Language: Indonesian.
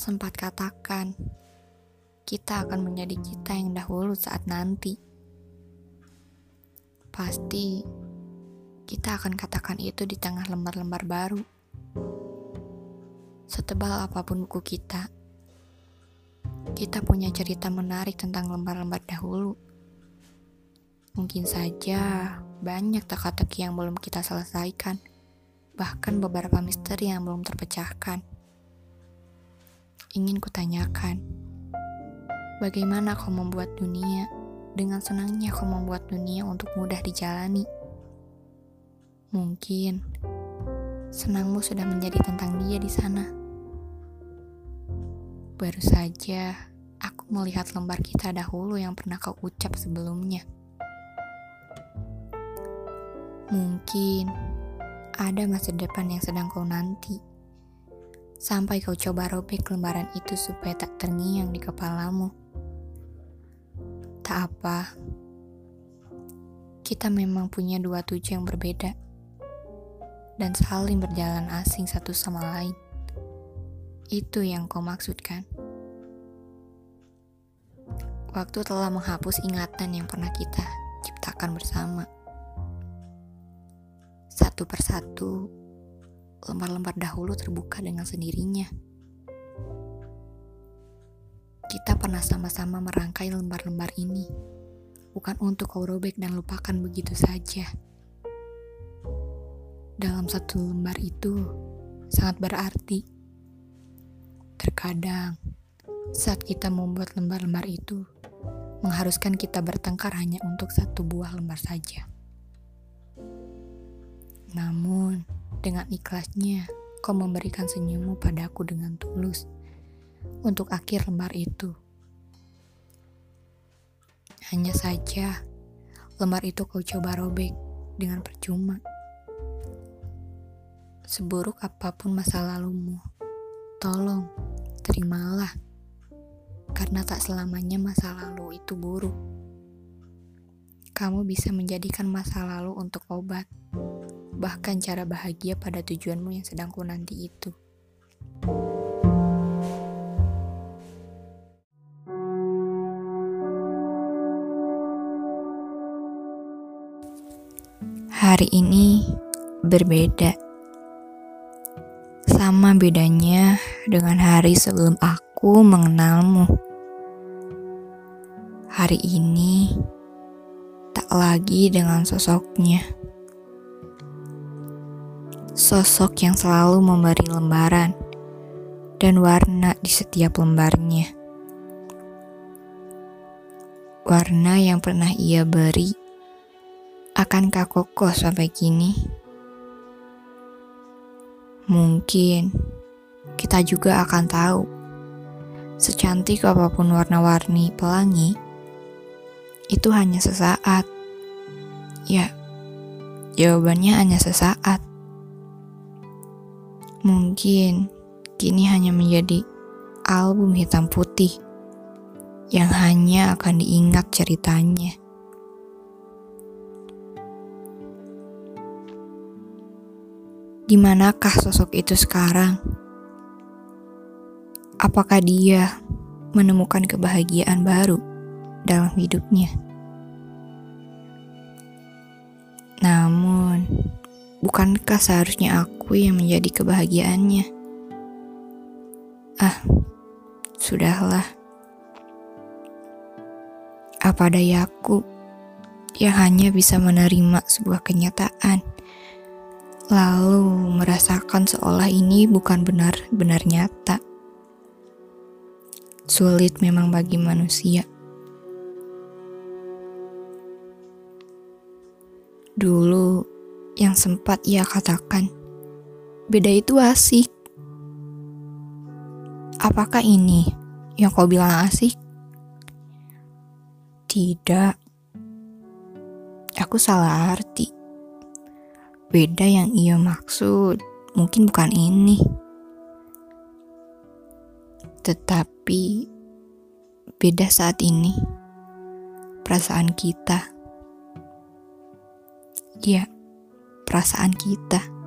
sempat katakan, kita akan menjadi kita yang dahulu saat nanti. Pasti kita akan katakan itu di tengah lembar-lembar baru. Setebal apa pun buku kita, kita punya cerita menarik tentang lembar-lembar dahulu. Mungkin saja banyak teka-teki yang belum kita selesaikan, bahkan beberapa misteri yang belum terpecahkan. Ingin kutanyakan, bagaimana kau membuat dunia dengan senangnya kau membuat dunia untuk mudah dijalani? Mungkin senangmu sudah menjadi tentang dia di sana. Baru saja aku melihat lembar kita dahulu yang pernah kau ucap sebelumnya. Mungkin ada masa depan yang sedang kau nanti. Sampai kau coba robek lembaran itu supaya tak terngiang di kepalamu. Tak apa. Kita memang punya dua tujuan yang berbeda. Dan saling berjalan asing satu sama lain. Itu yang kau maksudkan. Waktu telah menghapus ingatan yang pernah kita ciptakan bersama. Satu persatu, lembar-lembar dahulu terbuka dengan sendirinya. Kita pernah sama-sama merangkai lembar-lembar ini, bukan untuk kau robek dan lupakan begitu saja. Dalam satu lembar itu sangat berarti. Terkadang, saat kita membuat lembar-lembar itu, mengharuskan kita bertengkar hanya untuk satu buah lembar saja. Namun, dengan ikhlasnya, kau memberikan senyummu padaku dengan tulus untuk akhir lembar itu. Hanya saja, lembar itu kau coba robek dengan percuma. Seburuk apa pun masa lalumu, tolong terimalah, karena tak selamanya masa lalu itu buruk. Kamu bisa menjadikan masa lalu untuk obat bahkan cara bahagia pada tujuanmu yang sedang ku nanti itu. Hari ini berbeda. Sama bedanya dengan hari sebelum aku mengenalmu. Hari ini tak lagi dengan sosoknya sosok yang selalu memberi lembaran dan warna di setiap lembarnya. Warna yang pernah ia beri, akankah kokoh sampai kini? Mungkin kita juga akan tahu, secantik apa pun warna-warni pelangi, itu hanya sesaat. Ya, jawabannya hanya sesaat. Mungkin kini hanya menjadi album hitam putih yang hanya akan diingat ceritanya. Di manakah sosok itu sekarang? Apakah dia menemukan kebahagiaan baru dalam hidupnya? Namun, Bukankah seharusnya aku yang menjadi kebahagiaannya? Ah, sudahlah. Apa dayaku yang hanya bisa menerima sebuah kenyataan, lalu merasakan seolah ini bukan benar-benar nyata. Sulit memang bagi manusia. Dulu yang sempat ia katakan. Beda itu asik. Apakah ini yang kau bilang asik? Tidak. Aku salah arti. Beda yang ia maksud mungkin bukan ini. Tetapi beda saat ini. Perasaan kita. Ya perasaan kita.